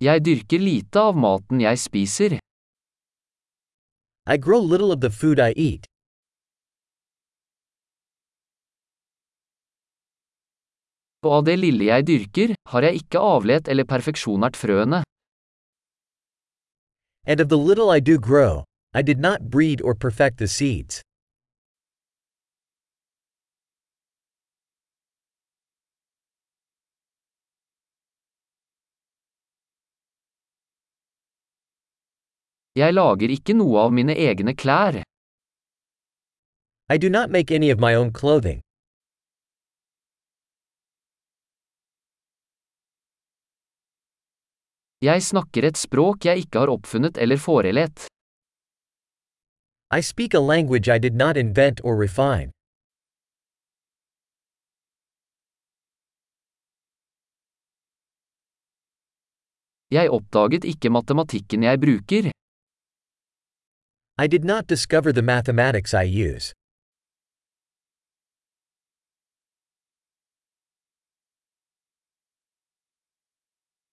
Jeg dyrker lite av maten jeg spiser. I grow little of the food I eat. Og av det lille jeg dyrker, har jeg ikke avlet eller perfeksjonert frøene. And of the little I do grow, I did not breed or perfect the seeds. Jeg lager ikke noe av mine egne klær. I do not make any of my own clothing. Jeg snakker et språk jeg ikke har oppfunnet eller forelet. I speak a language I did not invent or refine. Jeg oppdaget ikke matematikken jeg bruker. I did not discover the mathematics I use.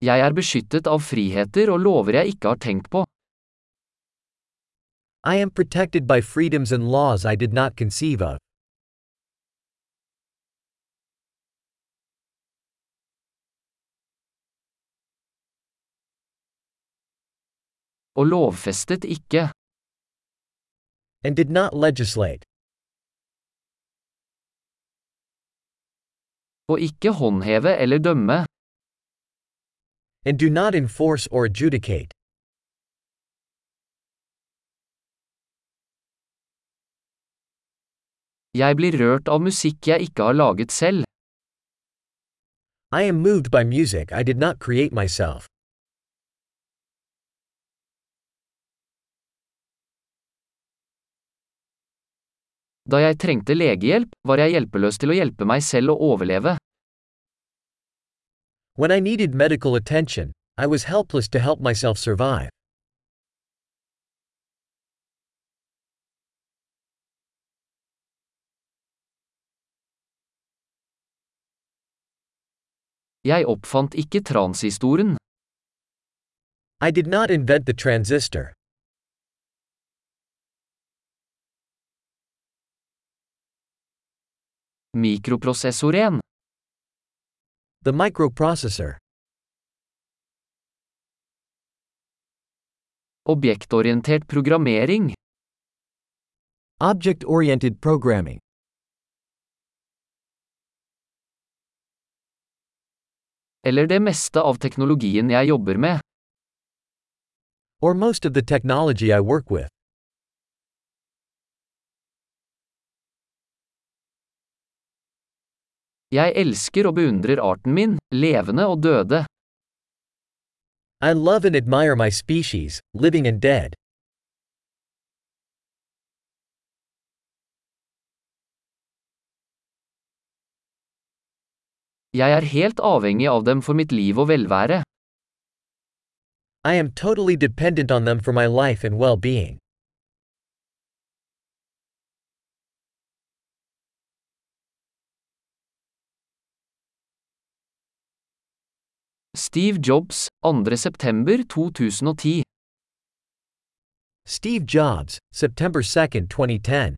Jeg er beskyttet av friheter og lover jeg ikke har tenkt på. I am protected by freedoms and laws I did not conceive of. Og lovfestet ikke. And did not legislate. Og ikke håndheve eller dømme. And do not enforce or adjudicate. Jeg blir rørt av musikk jeg ikke har laget selv. I am moved by music I did not create myself. Da jeg trengte legehjelp, var jeg hjelpeløs til å hjelpe meg selv å overleve. When I needed medical attention, I was helpless to help myself survive. Jeg oppfant ikke transistoren. I did not invent the transistor. Mikroprosessoren. The microprocessor. Objektorientert programmering. Object oriented programming. Eller det meste av teknologien jeg jobber med. Or most of the technology I work with. Jeg elsker og beundrer arten min, levende og døde. I love and admire my species, living and dead. Jeg er helt avhengig av dem for mitt liv og velvære. I am totally dependent on them for my life and well Steve Jobs, 2. september 2010. Steve Jobs, September 2, 2010.